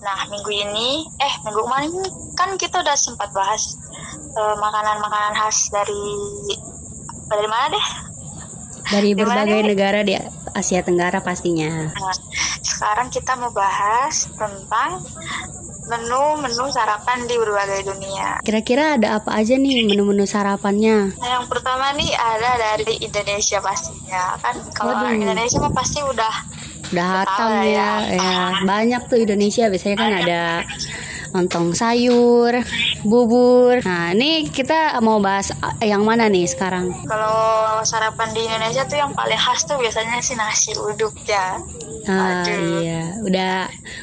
Nah, minggu ini, eh minggu kemarin kan kita udah sempat bahas eh, makanan-makanan khas dari dari mana deh? Dari berbagai negara di Asia Tenggara pastinya. Nah, sekarang kita mau bahas tentang menu-menu sarapan di berbagai dunia. Kira-kira ada apa aja nih menu-menu sarapannya? Nah, yang pertama nih ada dari Indonesia pastinya. Kan kalau Waduh. Indonesia mah pasti udah Udah hatam ya, ya. ya. Banyak tuh Indonesia biasanya kan ada lontong sayur, bubur. Nah, ini kita mau bahas ah, yang mana nih sekarang? kalau sarapan di Indonesia tuh yang paling khas tuh biasanya sih nasi uduk ya. Ah, Aduh. iya, udah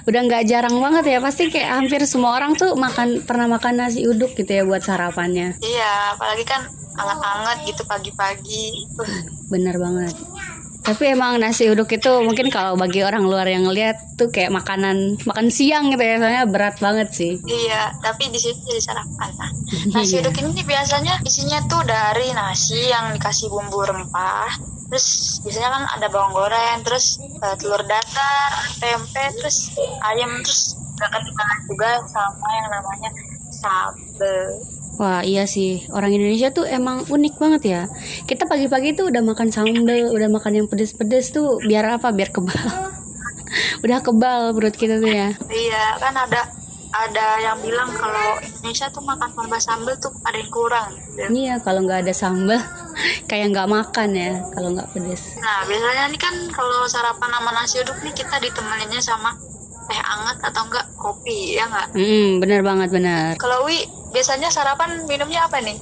udah nggak jarang banget ya. Pasti kayak hampir semua orang tuh makan pernah makan nasi uduk gitu ya buat sarapannya. Iya, apalagi kan anget-anget gitu pagi-pagi. Bener banget. Tapi emang nasi uduk itu mungkin kalau bagi orang luar yang ngeliat tuh kayak makanan makan siang gitu ya, soalnya berat banget sih. iya, tapi di situ jadi sarapan. Nah, nasi Iya. uduk ini biasanya isinya tuh dari nasi yang dikasih bumbu rempah. Terus biasanya kan ada bawang goreng, terus eh, telur dadar, tempe, terus ayam, terus gak ketinggalan juga sama yang namanya sambel. Wah iya sih orang Indonesia tuh emang unik banget ya. Kita pagi-pagi tuh udah makan sambal, udah makan yang pedes-pedes tuh biar apa? Biar kebal. udah kebal perut kita tuh ya. Iya, kan ada ada yang bilang kalau Indonesia tuh makan tambah sambel tuh ada yang kurang. gitu. Iya kalau nggak ada sambal kayak nggak makan ya kalau nggak pedes. Nah, biasanya nih kan kalau sarapan sama nasi uduk nih kita ditemeninnya sama teh anget atau enggak kopi, ya enggak? Hmm bener banget bener. Kalau Wi, biasanya sarapan minumnya apa nih?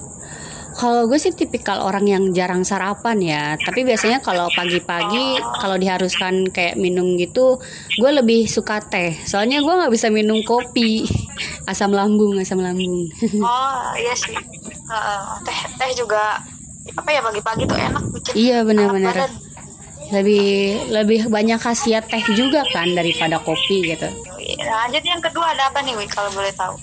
Kalau gue sih tipikal orang yang jarang sarapan ya. Tapi biasanya kalau pagi-pagi kalau diharuskan kayak minum gitu, gue lebih suka teh. Soalnya gue nggak bisa minum kopi. Asam lambung, asam lambung. Oh, iya sih. Heeh, teh teh juga apa ya pagi-pagi tuh enak bikin Iya, benar-benar. lebih lebih banyak khasiat teh juga kan daripada kopi gitu. Nah, lanjut yang kedua ada apa nih Wi kalau boleh tahu?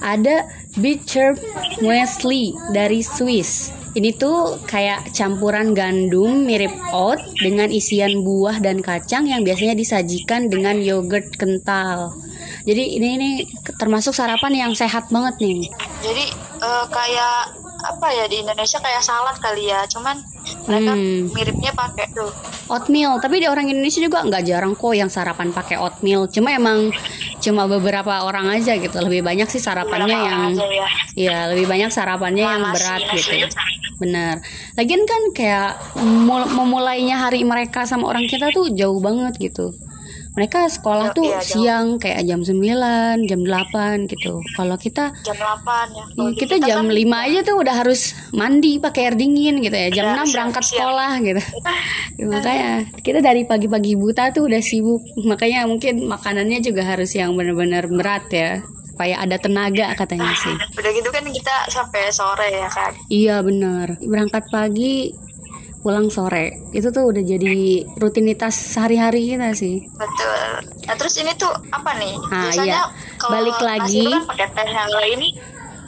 Ada Beecher Muesli dari Swiss. Ini tuh kayak campuran gandum mirip oat dengan isian buah dan kacang yang biasanya disajikan dengan yogurt kental. Jadi ini ini termasuk sarapan yang sehat banget nih. Jadi eh, kayak apa ya di Indonesia kayak salad kali ya, cuman mereka Hmm. miripnya pakai tuh. Oatmeal, tapi di orang Indonesia juga nggak jarang kok yang sarapan pakai oatmeal. Cuma emang cuma beberapa orang aja gitu. Lebih banyak sih sarapannya Beberapa yang aja ya. Iya, lebih banyak sarapannya yang Nasi, berat nasi gitu. uduk. Bener. Lagian kan kayak mul- memulainya hari mereka sama orang kita tuh jauh banget gitu. Mereka sekolah Iya, tuh iya, jauh. siang kayak jam 9, jam 8 gitu. Kalau kita Jam 8 ya. Kalau di kita jam kan 5 aja tuh udah harus mandi pakai air dingin gitu ya. Jam Iya, 6 berangkat siap-siap. sekolah gitu. Ya, makanya kita dari pagi-pagi buta tuh udah sibuk. Makanya mungkin makanannya juga harus yang benar-benar berat ya. Supaya ada tenaga katanya sih. Udah gitu kan kita sampai sore ya kan. Iya benar. Berangkat pagi, pulang sore. Itu tuh udah jadi rutinitas sehari-hari kita sih. Betul. Nah, terus ini tuh apa nih? Ah, Biasanya iya. kalau Balik lagi. kan pakai teh ini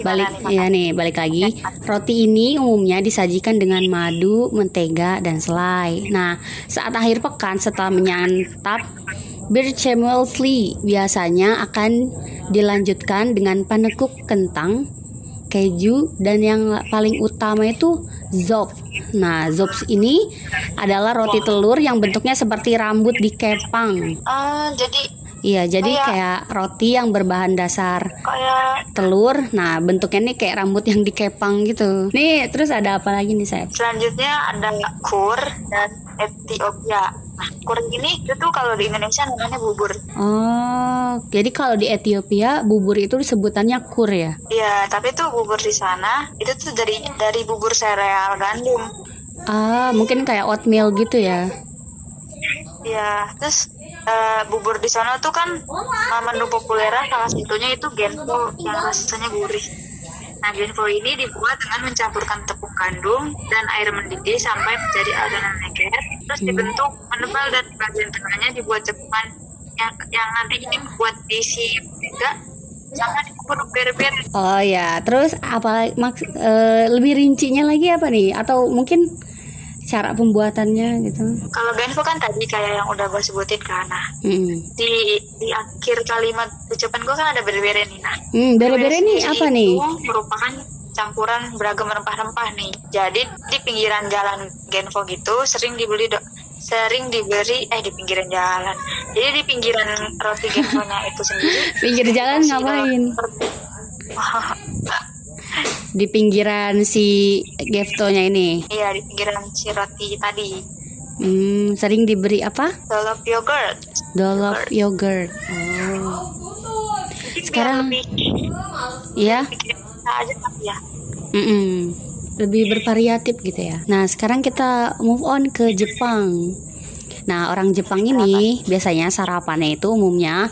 Balik nih? ya nih, balik lagi. Roti ini umumnya disajikan dengan madu, mentega, dan selai. Nah, saat akhir pekan setelah menyantap Birchemuesli biasanya akan dilanjutkan dengan panekuk kentang, keju, dan yang paling utama itu zop. Nah, zops ini adalah roti telur yang bentuknya seperti rambut dikepang. Ah, jadi Iya, jadi Kayak- kayak roti yang berbahan dasar kayak telur. Nah, bentuknya nih kayak rambut yang dikepang gitu. Nih, terus ada apa lagi nih, Sep? selanjutnya ada kur dan Ethiopia. Nah, kur ini itu kalau di Indonesia namanya bubur. Oh, jadi kalau di Ethiopia bubur itu sebutannya kur ya? Iya, tapi tuh bubur di sana itu tuh dari dari bubur sereal gandum. Ah, mungkin kayak oatmeal gitu ya? Iya, terus eh, bubur di sana tuh kan menu populer salah satunya itu genpo yang rasanya gurih. Nah, genpo ini dibuat dengan mencampurkan tepung gandum dan air mendidih sampai menjadi adonan lengket, terus Hmm. dibentuk menebal dan di bagian tengahnya dibuat cepukan yang yang nanti ini buat diisi juga sama dikubur ber-ber. Oh ya, terus apa maks eh, lebih rincinya lagi apa nih? Atau mungkin cara pembuatannya gitu. Kalau Genfo kan tadi kayak yang udah gue sebutin kan. Nah, Mm. di di akhir kalimat ucapan gue kan ada bere-bere nih. Hmm, nih sendiri apa nih? Itu merupakan campuran beragam rempah-rempah nih. Jadi di pinggiran jalan Genfo gitu sering dibeli do sering diberi eh di pinggiran jalan. Jadi di pinggiran roti Genfonya itu sendiri. Pinggir jalan ngapain? Di pinggiran si Geftonya ini. Iya di pinggiran si roti tadi. Hmm, sering diberi apa? Dolop yogurt. Dolop yogurt. Oh. Sekarang- Iya. kali ya. Lebih bervariatif gitu ya. Nah, sekarang kita move on ke Jepang. Nah, orang Jepang ini biasanya sarapannya itu umumnya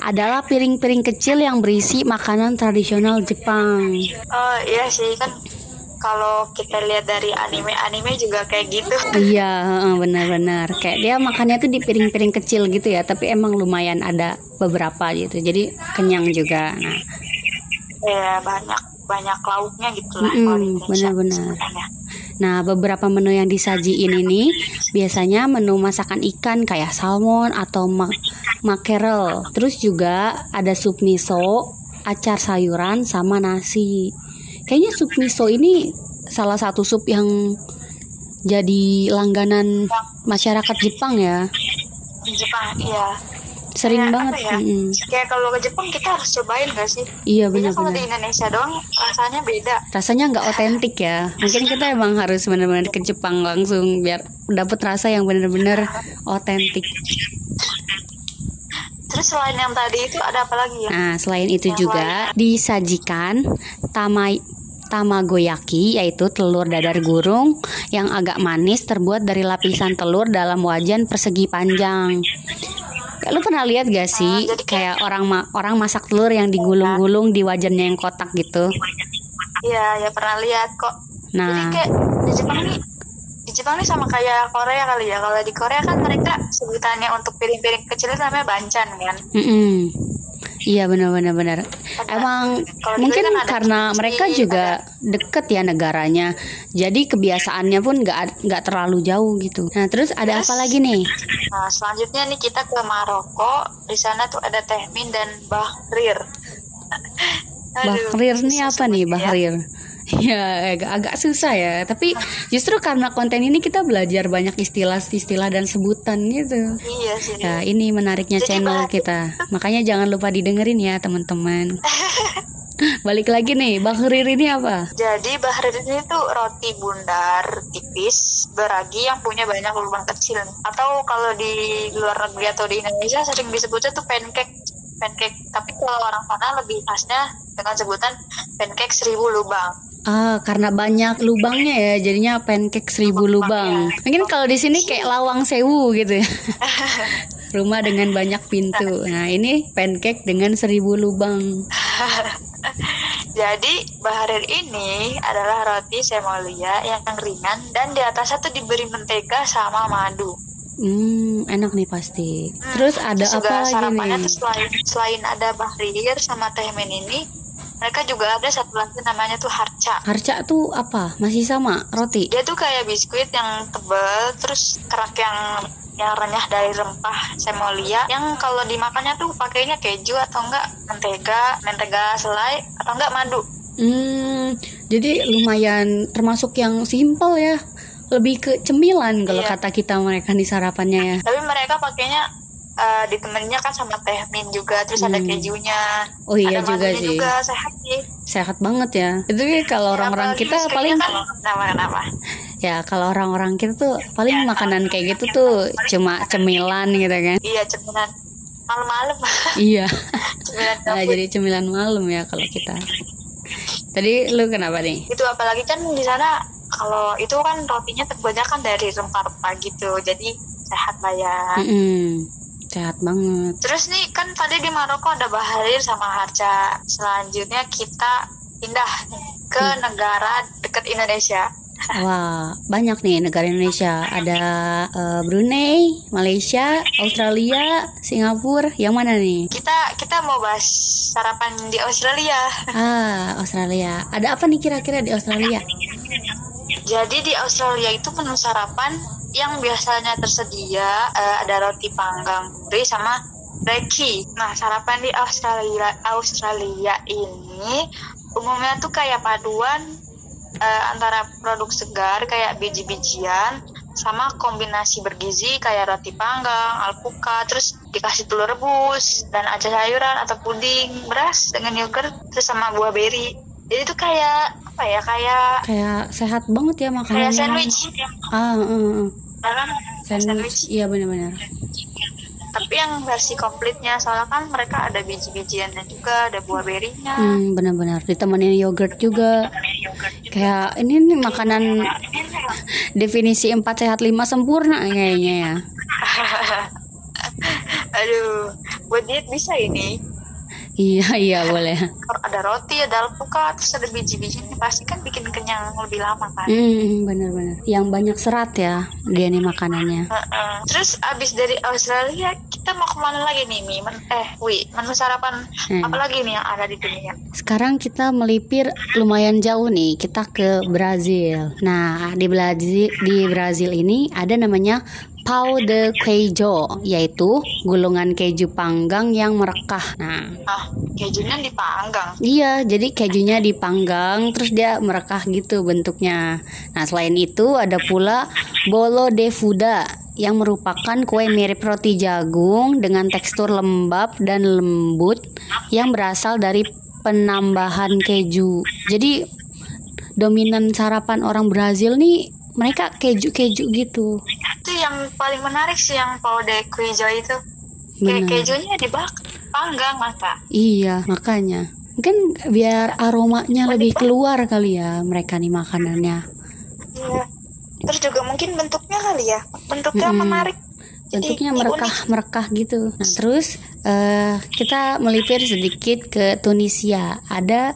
adalah piring-piring kecil yang berisi makanan tradisional Jepang. Oh iya sih kan kalau kita lihat dari anime-anime juga kayak gitu. Iya, heeh, benar-benar. Kayak dia makannya tuh di piring-piring kecil gitu ya, tapi emang lumayan ada beberapa gitu. Jadi kenyang juga. Nah, Ya banyak banyak lauknya gitu lah di Indonesia benar-benar. sebenarnya. Nah, beberapa menu yang disajiin ini biasanya menu masakan ikan kayak salmon atau ma- mackerel. Terus juga ada sup miso, acar sayuran sama nasi. Kayaknya sup miso ini salah satu sup yang jadi langganan masyarakat Jepang ya. Di Jepang iya. Sering Kayak banget. ya? Mm-mm. Kayak kalau ke Jepang kita harus cobain gak sih? Iya Kayaknya kalau di. Indonesia doang rasanya beda. Rasanya nggak otentik ya. Mungkin kita emang harus benar-benar ke Jepang langsung biar dapet rasa yang benar-benar otentik. Terus selain yang tadi itu ada apa lagi ya? Nah, selain itu Yang juga disajikan tamai tamagoyaki yaitu telur dadar gurung yang agak manis terbuat dari lapisan telur dalam wajan persegi panjang. Lu pernah lihat gak sih Ah, jadi kayak orang ma- orang masak telur yang digulung-gulung di wajannya yang kotak gitu? Iya, ya pernah lihat kok. Jadi Nah, kayak di Jepang nih di Jepang nih sama kayak Korea kali ya. Kalau di Korea kan mereka sebutannya untuk piring-piring kecil itu namanya bancan kan. mm-mm. Iya benar-benar benar. Ada- Emang mungkin kan ada karena mereka juga deket ya negaranya, jadi kebiasaannya pun nggak nggak terlalu jauh gitu. Nah terus ada Terus- apa lagi nih? Nah, selanjutnya nih kita ke Maroko. Di sana tuh ada tehmin dan bahrir. Aduh, Bahrir nih apa nih sebutnya. Bahrir? Ya agak, agak susah ya. Tapi justru karena konten ini kita belajar banyak istilah-istilah dan sebutan gitu. Iya sih. Ya ini menariknya Jadi channel kita. Makanya jangan lupa didengerin ya teman-teman. Balik lagi nih, Bahrir ini apa? Jadi bahrir ini tuh roti bundar tipis beragi yang punya banyak lubang kecil. Atau kalau di luar negeri atau di Indonesia sering disebutnya tuh pancake pancake. Tapi kalau orang sana lebih khasnya dengan sebutan pancake seribu lubang. Ah, karena banyak lubangnya ya, jadinya pancake seribu lubang. Mungkin kalau di sini kayak lawang sewu gitu ya. Rumah dengan banyak pintu. Nah, ini pancake dengan seribu lubang. Jadi bahrir ini adalah roti semolia yang ringan dan di atasnya tuh diberi mentega sama madu. Hmm, enak nih pasti. Terus ada Terus apa lagi sarapannya nih? tuh selain selain ada bahrir sama tehmin ini, mereka juga ada satu lagi namanya tuh harca. Harca tuh apa? Masih sama roti? Dia tuh kayak biskuit yang tebal, terus kerak yang yang renyah dari rempah semolia yang kalau dimakannya tuh pakainya keju atau enggak mentega, mentega selai atau enggak madu. Hmm, jadi lumayan termasuk yang simple ya. Lebih ke cemilan kalau Iya. kata kita mereka di sarapannya ya. Tapi mereka pakainya eh, ditemeninnya kan sama teh min juga, terus ada Hmm. kejunya. Oh iya ada juga sih. juga sehat sih. Sehat banget ya. Itu ya kalau orang-orang kita paling kan, kenapa kenapa? ya kalau orang-orang kita tuh paling makanan kayak gitu tuh cuma cemilan gitu kan. Iya cemilan malam-malam. Iya. cemilan Nah, jadi cemilan malam ya kalau kita. Tadi lu kenapa nih? itu apalagi kan di sana kalau itu kan rotinya kebanyakan dari rempah-rempah gitu jadi sehat lah ya Mm-mm. Sehat banget. terus nih kan tadi di Maroko ada Bahrir sama Harca selanjutnya kita pindah ke Hmm. negara dekat Indonesia Wah, banyak nih negara Indonesia. Ada eh, Brunei, Malaysia, Australia, Singapura. Yang mana nih? kita kita mau bahas sarapan di Australia Ah, Australia. Ada apa nih kira-kira di Australia? Jadi di Australia itu menu sarapan yang biasanya tersedia eh, ada roti panggang gurih sama reki. Nah, sarapan di Australia Australia ini umumnya tuh kayak paduan eh, antara produk segar kayak biji-bijian sama kombinasi bergizi kayak roti panggang, alpukat, terus dikasih telur rebus dan ada sayuran atau puding beras dengan yogurt terus sama buah beri. Jadi itu kayak apa ya kayak Kayak sehat banget ya kayak makanannya. sandwich. Ah, uh, uh. Dalam sandwich. Iya benar-benar. Tapi yang versi komplitnya soalnya kan mereka ada biji-bijiannya juga, ada buah berinya. Hmm, benar-benar ditemenin yogurt juga. Kayak ini nih makanan definisi 4 sehat 5 sempurna kayaknya ya. Aduh, buat diet bisa ini. Iya, iya boleh. Ada roti, ada alpukat, terus ada biji-bijinya, pasti kan bikin kenyang lebih lama kan. Hmm, benar-benar. Yang banyak serat ya dia nih makanannya. Heeh. Terus abis dari Australia kita mau ke mana lagi nih Mi? Men- eh, Wi, menu sarapan Hmm. apa lagi nih yang ada di dunia? Sekarang kita melipir lumayan jauh nih, kita ke Brazil. Nah, di Brazil di Brazil ini ada namanya pau de queijo, yaitu gulungan keju panggang yang merekah. Nah, Ah, kejunya dipanggang. Iya, jadi kejunya dipanggang terus dia merekah gitu bentuknya. Nah, selain itu ada pula bolo de fuda yang merupakan kue mirip roti jagung dengan tekstur lembab dan lembut yang berasal dari penambahan keju. Jadi dominan sarapan orang Brazil nih mereka keju-keju gitu. Itu yang paling menarik sih yang pau de queijo itu. Kayak Benar. kejunya dibakar, panggang maka. Iya, makanya. Mungkin biar aromanya lebih keluar kali ya mereka nih makanannya. Iya. Terus juga mungkin bentuknya kali ya. Bentuknya Mm-mm. menarik. Bentuknya merekah merekah gitu. Nah, terus eh, kita melipir sedikit ke Tunisia. Ada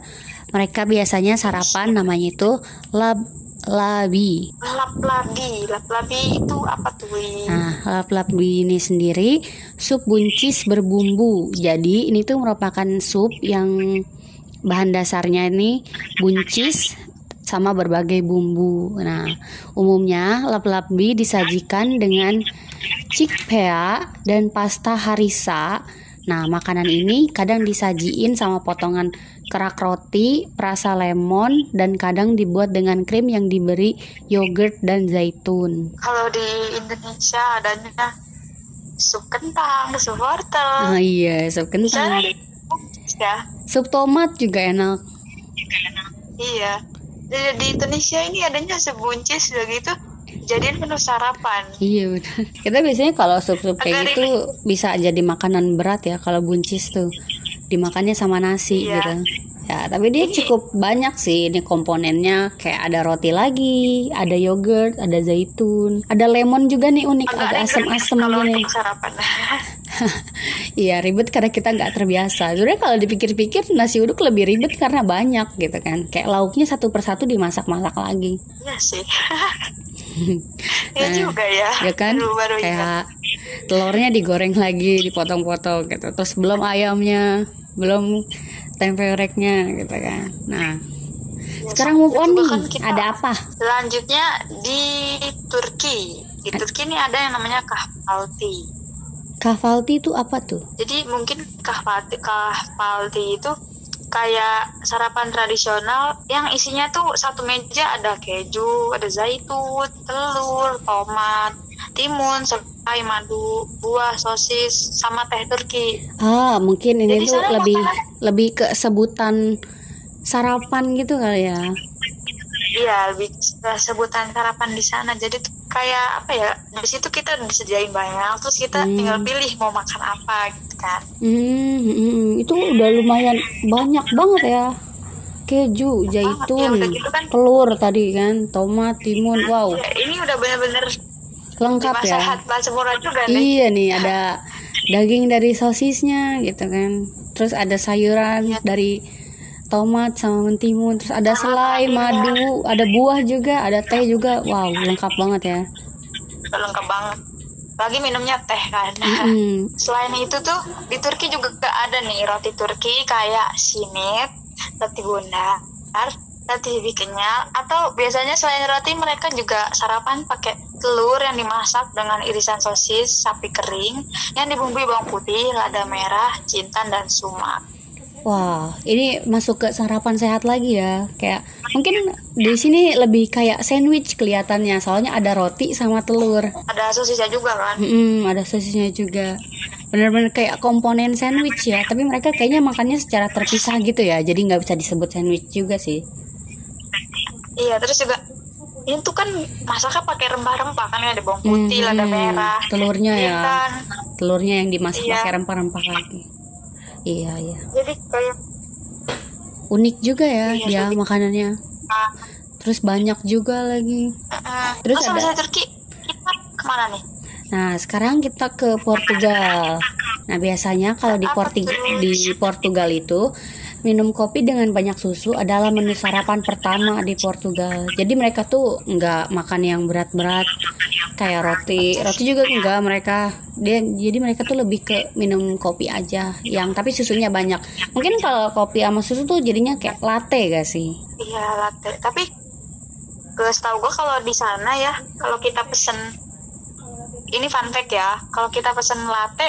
mereka biasanya sarapan namanya itu lab labi. Lap-labi. Lap-labi itu apa tuh? Wi? Nah, lap labi ini sendiri sup buncis berbumbu. Jadi ini tuh merupakan sup yang bahan dasarnya ini buncis sama berbagai bumbu. Nah, umumnya lap-labi disajikan dengan chickpea dan pasta harissa. Nah, makanan ini kadang disajiin sama potongan kerak roti, perasa lemon, dan kadang dibuat dengan krim yang diberi yogurt dan zaitun. Kalau di Indonesia adanya sup kentang, sup wortel. Ah iya, sup kentang. ya? Sup tomat juga enak. Iya. Jadi di Indonesia ini adanya sup buncis begitu. Jadiin menu sarapan. Iya benar. Kita biasanya kalau sup-sup kayak Agak gitu bisa jadi makanan berat ya kalau buncis tuh dimakannya sama nasi Iya. gitu. Ya, tapi dia cukup banyak sih ini komponennya kayak ada roti lagi, ada yogurt, ada zaitun, ada lemon juga nih unik agak asem-asem gini. untuk sarapan. Iya ribet karena kita nggak terbiasa. Sebenarnya kalau dipikir-pikir nasi uduk lebih ribet karena banyak gitu kan. Kayak lauknya satu persatu dimasak-masak lagi. Iya sih. Iya Nah, juga ya. ya kan Baru, baru ingat. Telurnya digoreng lagi dipotong-potong gitu. Terus belum ayamnya belum tempe oreknya gitu kan. Nah Ya, sekarang move on nih. kan ada apa? Selanjutnya di Turki. Di Turki ini ada yang namanya kahvalti. kafalti itu apa tuh? Jadi mungkin kahvalti kahvalti itu kayak sarapan tradisional yang isinya tuh satu meja ada keju, ada zaitun, telur, tomat, timun, serai, madu, buah, sosis, sama teh Turki. ah mungkin ini Jadi tuh lebih makanan- lebih ke sebutan sarapan gitu kali ya Iya, lebih sebutan sarapan di sana. Jadi tuh kayak apa ya? Di situ kita disediain banyak, terus kita Hmm. tinggal pilih mau makan apa gitu kan. hmm, hmm, hmm. itu udah lumayan banyak banget ya keju ya, zaitun udah gitu kan. telur tadi kan tomat timun wow Ya, ini udah bener-bener lengkap ya sehat sempurna juga nih. Iya nih ada daging dari sosisnya gitu kan. Terus ada sayuran Iya. dari tomat sama mentimun. Terus ada selai, madu, ada buah juga, ada teh juga. Wow, lengkap banget ya. Lengkap banget. Lagi minumnya teh kan. Mm. Selain itu tuh di Turki juga ada nih roti Turki kayak simit, roti bundar, roti lebih kenyal atau biasanya selain roti mereka juga sarapan pakai telur yang dimasak dengan irisan sosis sapi kering yang dibumbui bawang putih, lada merah, jintan dan sumak. Wah, ini masuk ke sarapan sehat lagi ya. Kayak mungkin di sini lebih kayak sandwich kelihatannya, soalnya ada roti sama telur. Ada sosisnya juga kan? Hmm, ada sosisnya juga. Bener-bener kayak komponen sandwich ya. Tapi mereka kayaknya makannya secara terpisah gitu ya. Jadi nggak bisa disebut sandwich juga sih. Iya, terus juga ini tuh kan masaknya pakai rempah-rempah kan ya ada bawang putih, Hmm, lada merah, telurnya ya. jintan. Telurnya yang dimasak Iya. pakai rempah-rempah lagi. Iya, iya. Jadi kayak Unik juga ya Iya, dia unik. makanannya. ah, Terus banyak juga lagi. mm, Terus terus ada- Turki kita ke mana nih? Nah, sekarang kita ke Portugal. Nah, biasanya kalau di, tuh? di Portugal itu minum kopi dengan banyak susu adalah menu sarapan pertama di Portugal. Jadi mereka tuh nggak makan yang berat-berat kayak roti. Roti juga enggak mereka. Dia jadi mereka tuh lebih ke minum kopi aja yang tapi susunya banyak. Mungkin kalau kopi sama susu tuh jadinya kayak latte gak sih? Iya latte. Tapi gue setahu gue kalau di sana ya, kalau kita pesen ini fun fact ya, kalau kita pesen latte,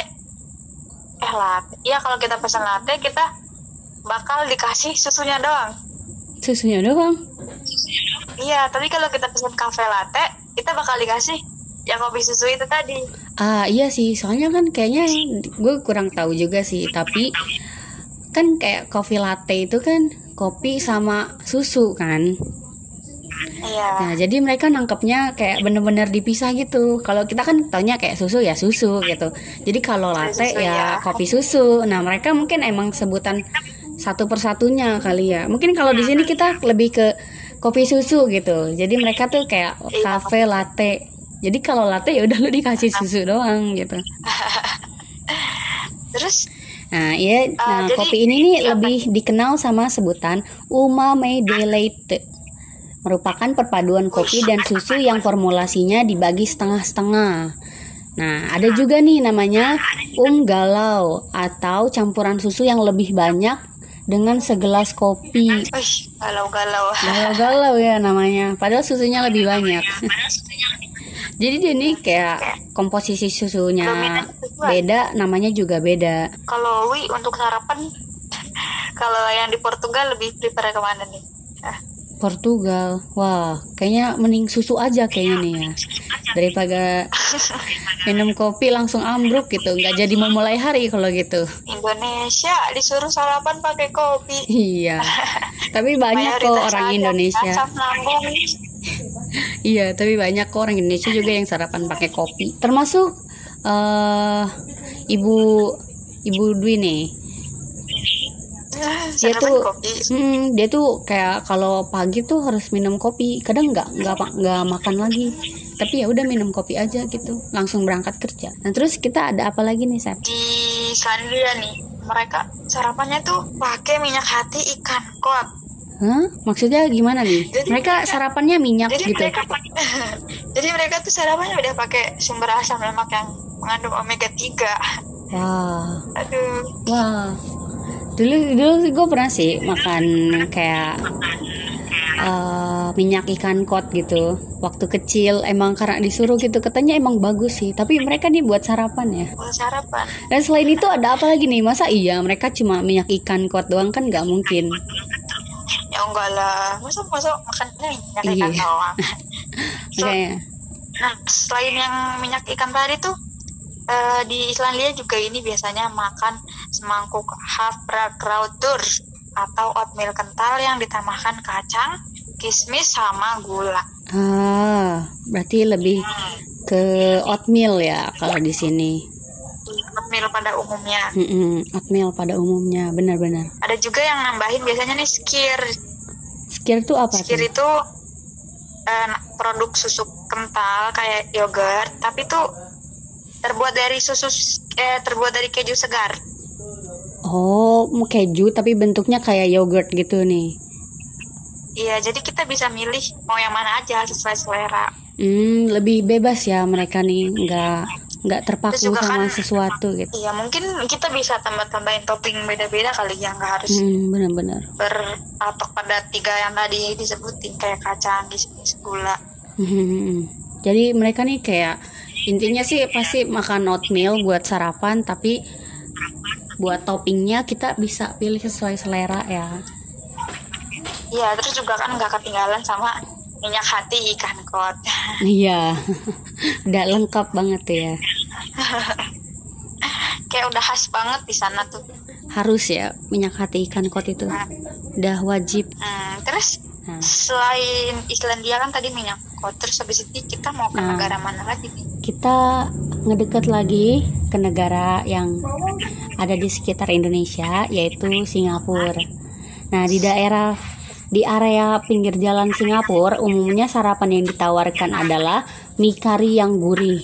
eh latte, iya kalau kita pesen latte kita bakal dikasih susunya doang. Susunya doang. Iya, tapi kalau kita pesen cafe latte, kita bakal dikasih yang kopi susu itu tadi. Ah iya sih, soalnya kan kayaknya gue kurang tahu juga sih, tapi kan kayak coffee latte itu kan kopi sama susu kan. Iya. Nah, jadi mereka nangkepnya kayak bener-bener dipisah gitu. Kalau kita kan taunya kayak susu ya susu gitu. Jadi kalau latte Susu, ya ya. kopi susu. Nah, mereka mungkin emang sebutan satu persatunya kali ya. Mungkin kalau di sini kita lebih ke kopi susu gitu. Jadi mereka tuh kayak cafe latte. Jadi kalau latte ya udah lu dikasih susu doang gitu. Terus Nah, iya, nah jadi- kopi ini nih apa? lebih dikenal sama sebutan umame deleite. Merupakan perpaduan kopi dan susu yang formulasinya dibagi setengah-setengah. Nah, ada juga nih namanya um galau atau campuran susu yang lebih banyak dengan segelas kopi. Galau-galau. Galau-galau ya namanya, padahal susunya lebih banyak. Jadi dia nih kayak komposisi susunya beda, namanya juga beda. Kalau Wi untuk sarapan, kalau yang di Portugal lebih prefer ke mana nih? Ah, Portugal, wah, kayaknya mending susu aja kayaknya nih ya, daripada minum kopi langsung ambruk gitu, nggak jadi memulai hari kalau gitu. Indonesia disuruh sarapan pakai kopi. Iya, tapi banyak kok orang Indonesia. Iya, tapi banyak kok orang Indonesia juga yang sarapan pakai kopi. Termasuk eh ibu ibu Dwi nih. Dia Sarapan tuh- kopi. Hmm, dia tuh kayak kalau pagi tuh harus minum kopi. Kadang nggak nggak nggak makan lagi. Tapi ya udah minum kopi aja gitu. Langsung berangkat kerja. Nah terus kita ada apa lagi nih, Sep? Di Selandia nih, mereka sarapannya tuh pakai minyak hati ikan kod. Hah? Maksudnya gimana nih? Jadi Mereka sarapannya minyak Jadi gitu. mereka jadi mereka tuh sarapannya udah pakai sumber asam lemak yang mengandung omega 3. Wah, Aduh, wah. Dulu dulu sih gue pernah sih makan kayak eh, minyak ikan kot gitu. Waktu kecil emang karena disuruh gitu katanya emang bagus sih. Tapi mereka nih buat sarapan ya. buat sarapan. Dan selain itu ada apa lagi nih? Masa iya mereka cuma minyak ikan kot doang kan nggak mungkin. Ya enggak lah, masa masa makannya minyak Iya. ikan doang. So, Makanya. Nah, selain yang minyak ikan tadi tuh eh, di Islandia juga ini biasanya makan semangkuk havregrautur atau oatmeal kental yang ditambahkan kacang, kismis sama gula. Ah, berarti lebih ke oatmeal ya kalau di sini. Oatmeal pada umumnya. Mm-mm, oatmeal pada umumnya, benar-benar. Ada juga yang nambahin biasanya nih skir. Skir itu apa Skir itu eh, produk susu kental kayak yogurt, tapi tuh terbuat dari susu eh, terbuat dari keju segar. Oh, mau keju tapi bentuknya kayak yogurt gitu nih. Iya, jadi kita bisa milih mau yang mana aja sesuai selera. Hmm, lebih bebas ya mereka nih, nggak nggak terpaku juga sama kan- sesuatu gitu Iya mungkin kita bisa tambah-tambahin topping beda-beda kali yang nggak harus hmm, benar-benar berpatok pada tiga yang tadi disebutin kayak kacang, kismis, gula. Hmm, Jadi mereka nih kayak intinya sih pasti makan oatmeal buat sarapan tapi buat toppingnya kita bisa pilih sesuai selera ya. Iya terus juga kan nggak ketinggalan sama minyak hati ikan kot. Iya, udah lengkap banget ya. kayak udah khas banget di sana tuh. Harus ya minyak hati ikan kot itu udah wajib. Hmm, terus Nah, selain Islandia kan tadi minyak kot, terus habis itu kita mau ke Nah. negara mana lagi nih? kita ngedeket lagi ke negara yang ada di sekitar Indonesia yaitu Singapura. Nah, di daerah di area pinggir jalan Singapura umumnya sarapan yang ditawarkan adalah mie kari yang gurih.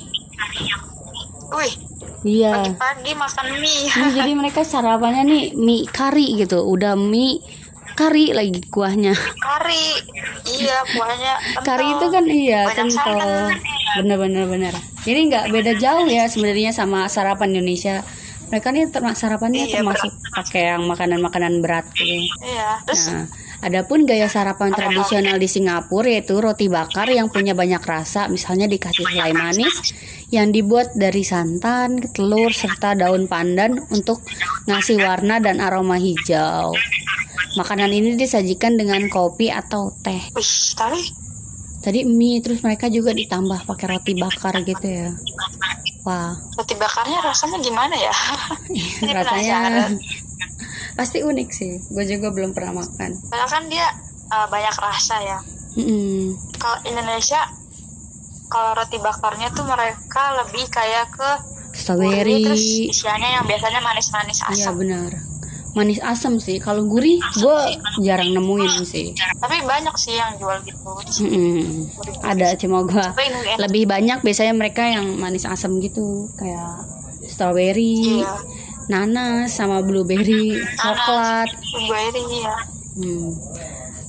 Wih, Iya. pagi-pagi makan mie. Ini jadi mereka sarapannya nih mie kari gitu. Udah mie kari lagi kuahnya. Kari, iya kuahnya kental. Kari itu kan iya Banyak kental. santan. Bener-bener bener. Jadi nggak beda jauh ya sebenarnya sama sarapan Indonesia. Mereka nih terma- sarapannya Iya, termasuk pakai yang makanan-makanan berat gitu. Iya, terus Nah, adapun gaya sarapan tradisional di Singapura yaitu roti bakar yang punya banyak rasa, misalnya dikasih selai manis yang dibuat dari santan, telur serta daun pandan untuk ngasih warna dan aroma hijau. Makanan ini disajikan dengan kopi atau teh. wih, tapi Tadi mie terus mereka juga ditambah pakai roti bakar gitu ya. Wah, roti bakarnya rasanya gimana ya? Rasanya pasti unik sih. Gue juga belum pernah makan. Padahal kan dia uh, banyak rasa ya. Mm-mm. Kalau Indonesia kalau roti bakarnya tuh mereka lebih kayak ke Strawberry. terus isiannya yang biasanya manis-manis Iya asam. benar. Manis asam sih. Kalau gurih, gue jarang nemuin sih. Tapi banyak sih yang jual gitu. Mm-mm. Ada cuma gue enak. lebih banyak biasanya mereka yang manis asam gitu, kayak strawberry, Iya. nanas sama blueberry, coklat. Blueberry ya. Hmm.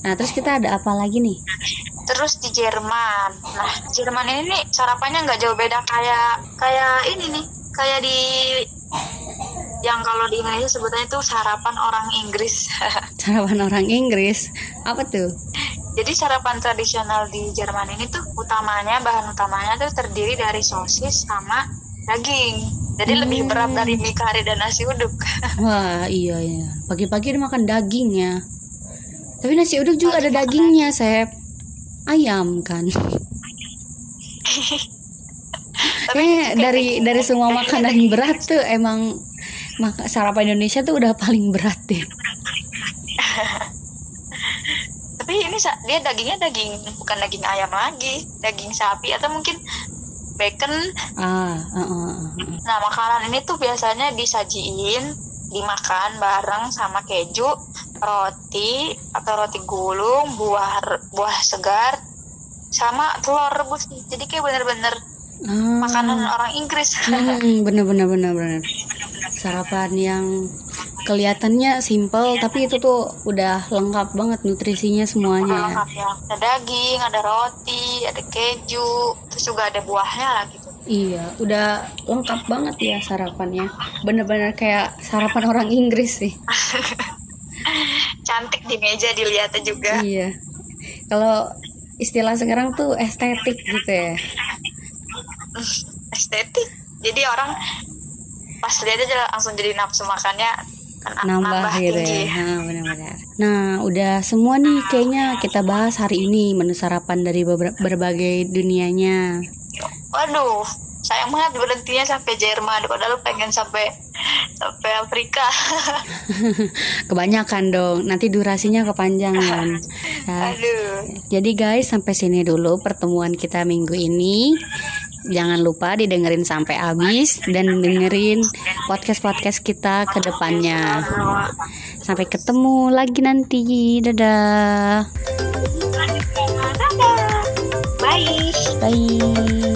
Nah terus kita ada apa lagi nih? Terus di Jerman. Nah, Jerman ini nih sarapannya nggak jauh beda kayak kayak ini nih, kayak di yang kalau di Indonesia sebutnya itu sarapan orang Inggris. Sarapan orang Inggris apa tuh? Jadi sarapan tradisional di Jerman ini tuh utamanya bahan utamanya tuh terdiri dari sosis sama daging. Jadi lebih Hmm. berat dari mie kari dan nasi uduk. Wah iya ya. Pagi-pagi udah makan daging ya. Tapi nasi uduk juga ada dagingnya, Sep. Ayam kan. Eh dari dari semua makanan berat tuh emang maka sarapan Indonesia tuh udah paling berat deh. Tapi ini dia dagingnya daging bukan daging ayam lagi, daging sapi atau mungkin bacon. Ah, uh, uh, uh, uh. Nah, makanan ini tuh biasanya disajiin dimakan bareng sama keju, roti atau roti gulung, buah buah segar sama telur rebus nih. Jadi kayak bener-bener Ah. makanan orang Inggris. Hmm, bener bener bener bener. Sarapan yang kelihatannya simple tapi itu tuh udah lengkap banget nutrisinya semuanya ya. lengkap ya. Ada daging, ada roti, ada keju, terus juga ada buahnya lah gitu. Iya, udah lengkap banget ya sarapannya. Bener-bener kayak sarapan orang Inggris sih. Cantik di meja dilihatnya juga. Iya. Kalau istilah sekarang tuh estetik gitu ya. Estetik. Jadi orang pas lihat aja langsung jadi nafsu makannya kan Nambah gitu tinggi. ya. Nah, benar-benar. Nah, udah semua nih kayaknya kita bahas hari ini menu sarapan dari berbagai dunianya. Waduh, sayang banget berhentinya sampai Jerman padahal pengen sampai sampai Afrika. Kebanyakan dong. Nanti durasinya kepanjangan. Nah, Aduh. Jadi guys, sampai sini dulu pertemuan kita minggu ini. Jangan lupa didengerin sampai habis dan dengerin podcast-podcast kita ke depannya. Sampai ketemu lagi nanti. Dadah. Dadah. Bye. Bye.